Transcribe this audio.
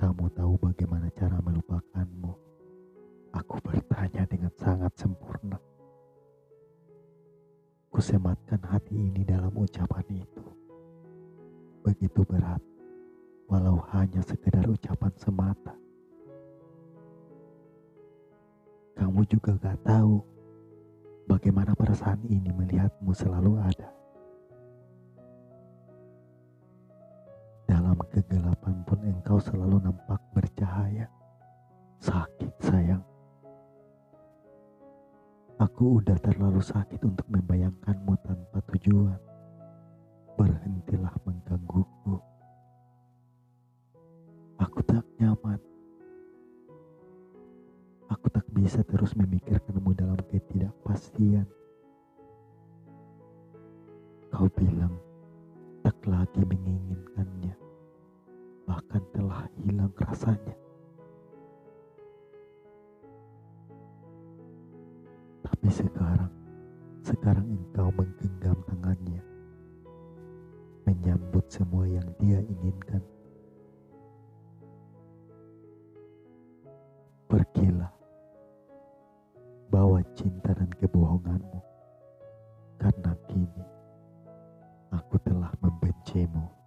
kamu tahu bagaimana cara melupakanmu? Aku bertanya dengan sangat sempurna. Kusematkan hati ini dalam ucapan itu. Begitu berat, walau hanya sekedar ucapan semata. Kamu juga gak tahu bagaimana perasaan ini melihatmu selalu ada. Kegelapan pun engkau selalu nampak bercahaya. Sakit sayang. Aku udah terlalu sakit untuk membayangkanmu tanpa tujuan. Berhentilah menggangguku. Aku tak nyaman. Aku tak bisa terus memikirkanmu dalam ketidakpastian. Kau bilang tak lagi menginginkannya, bahkan telah hilang rasanya. Tapi sekarang, sekarang engkau menggenggam tangannya, menyambut semua yang dia inginkan. Pergilah, bawa cinta dan kebohonganmu, karena kini aku telah membencimu.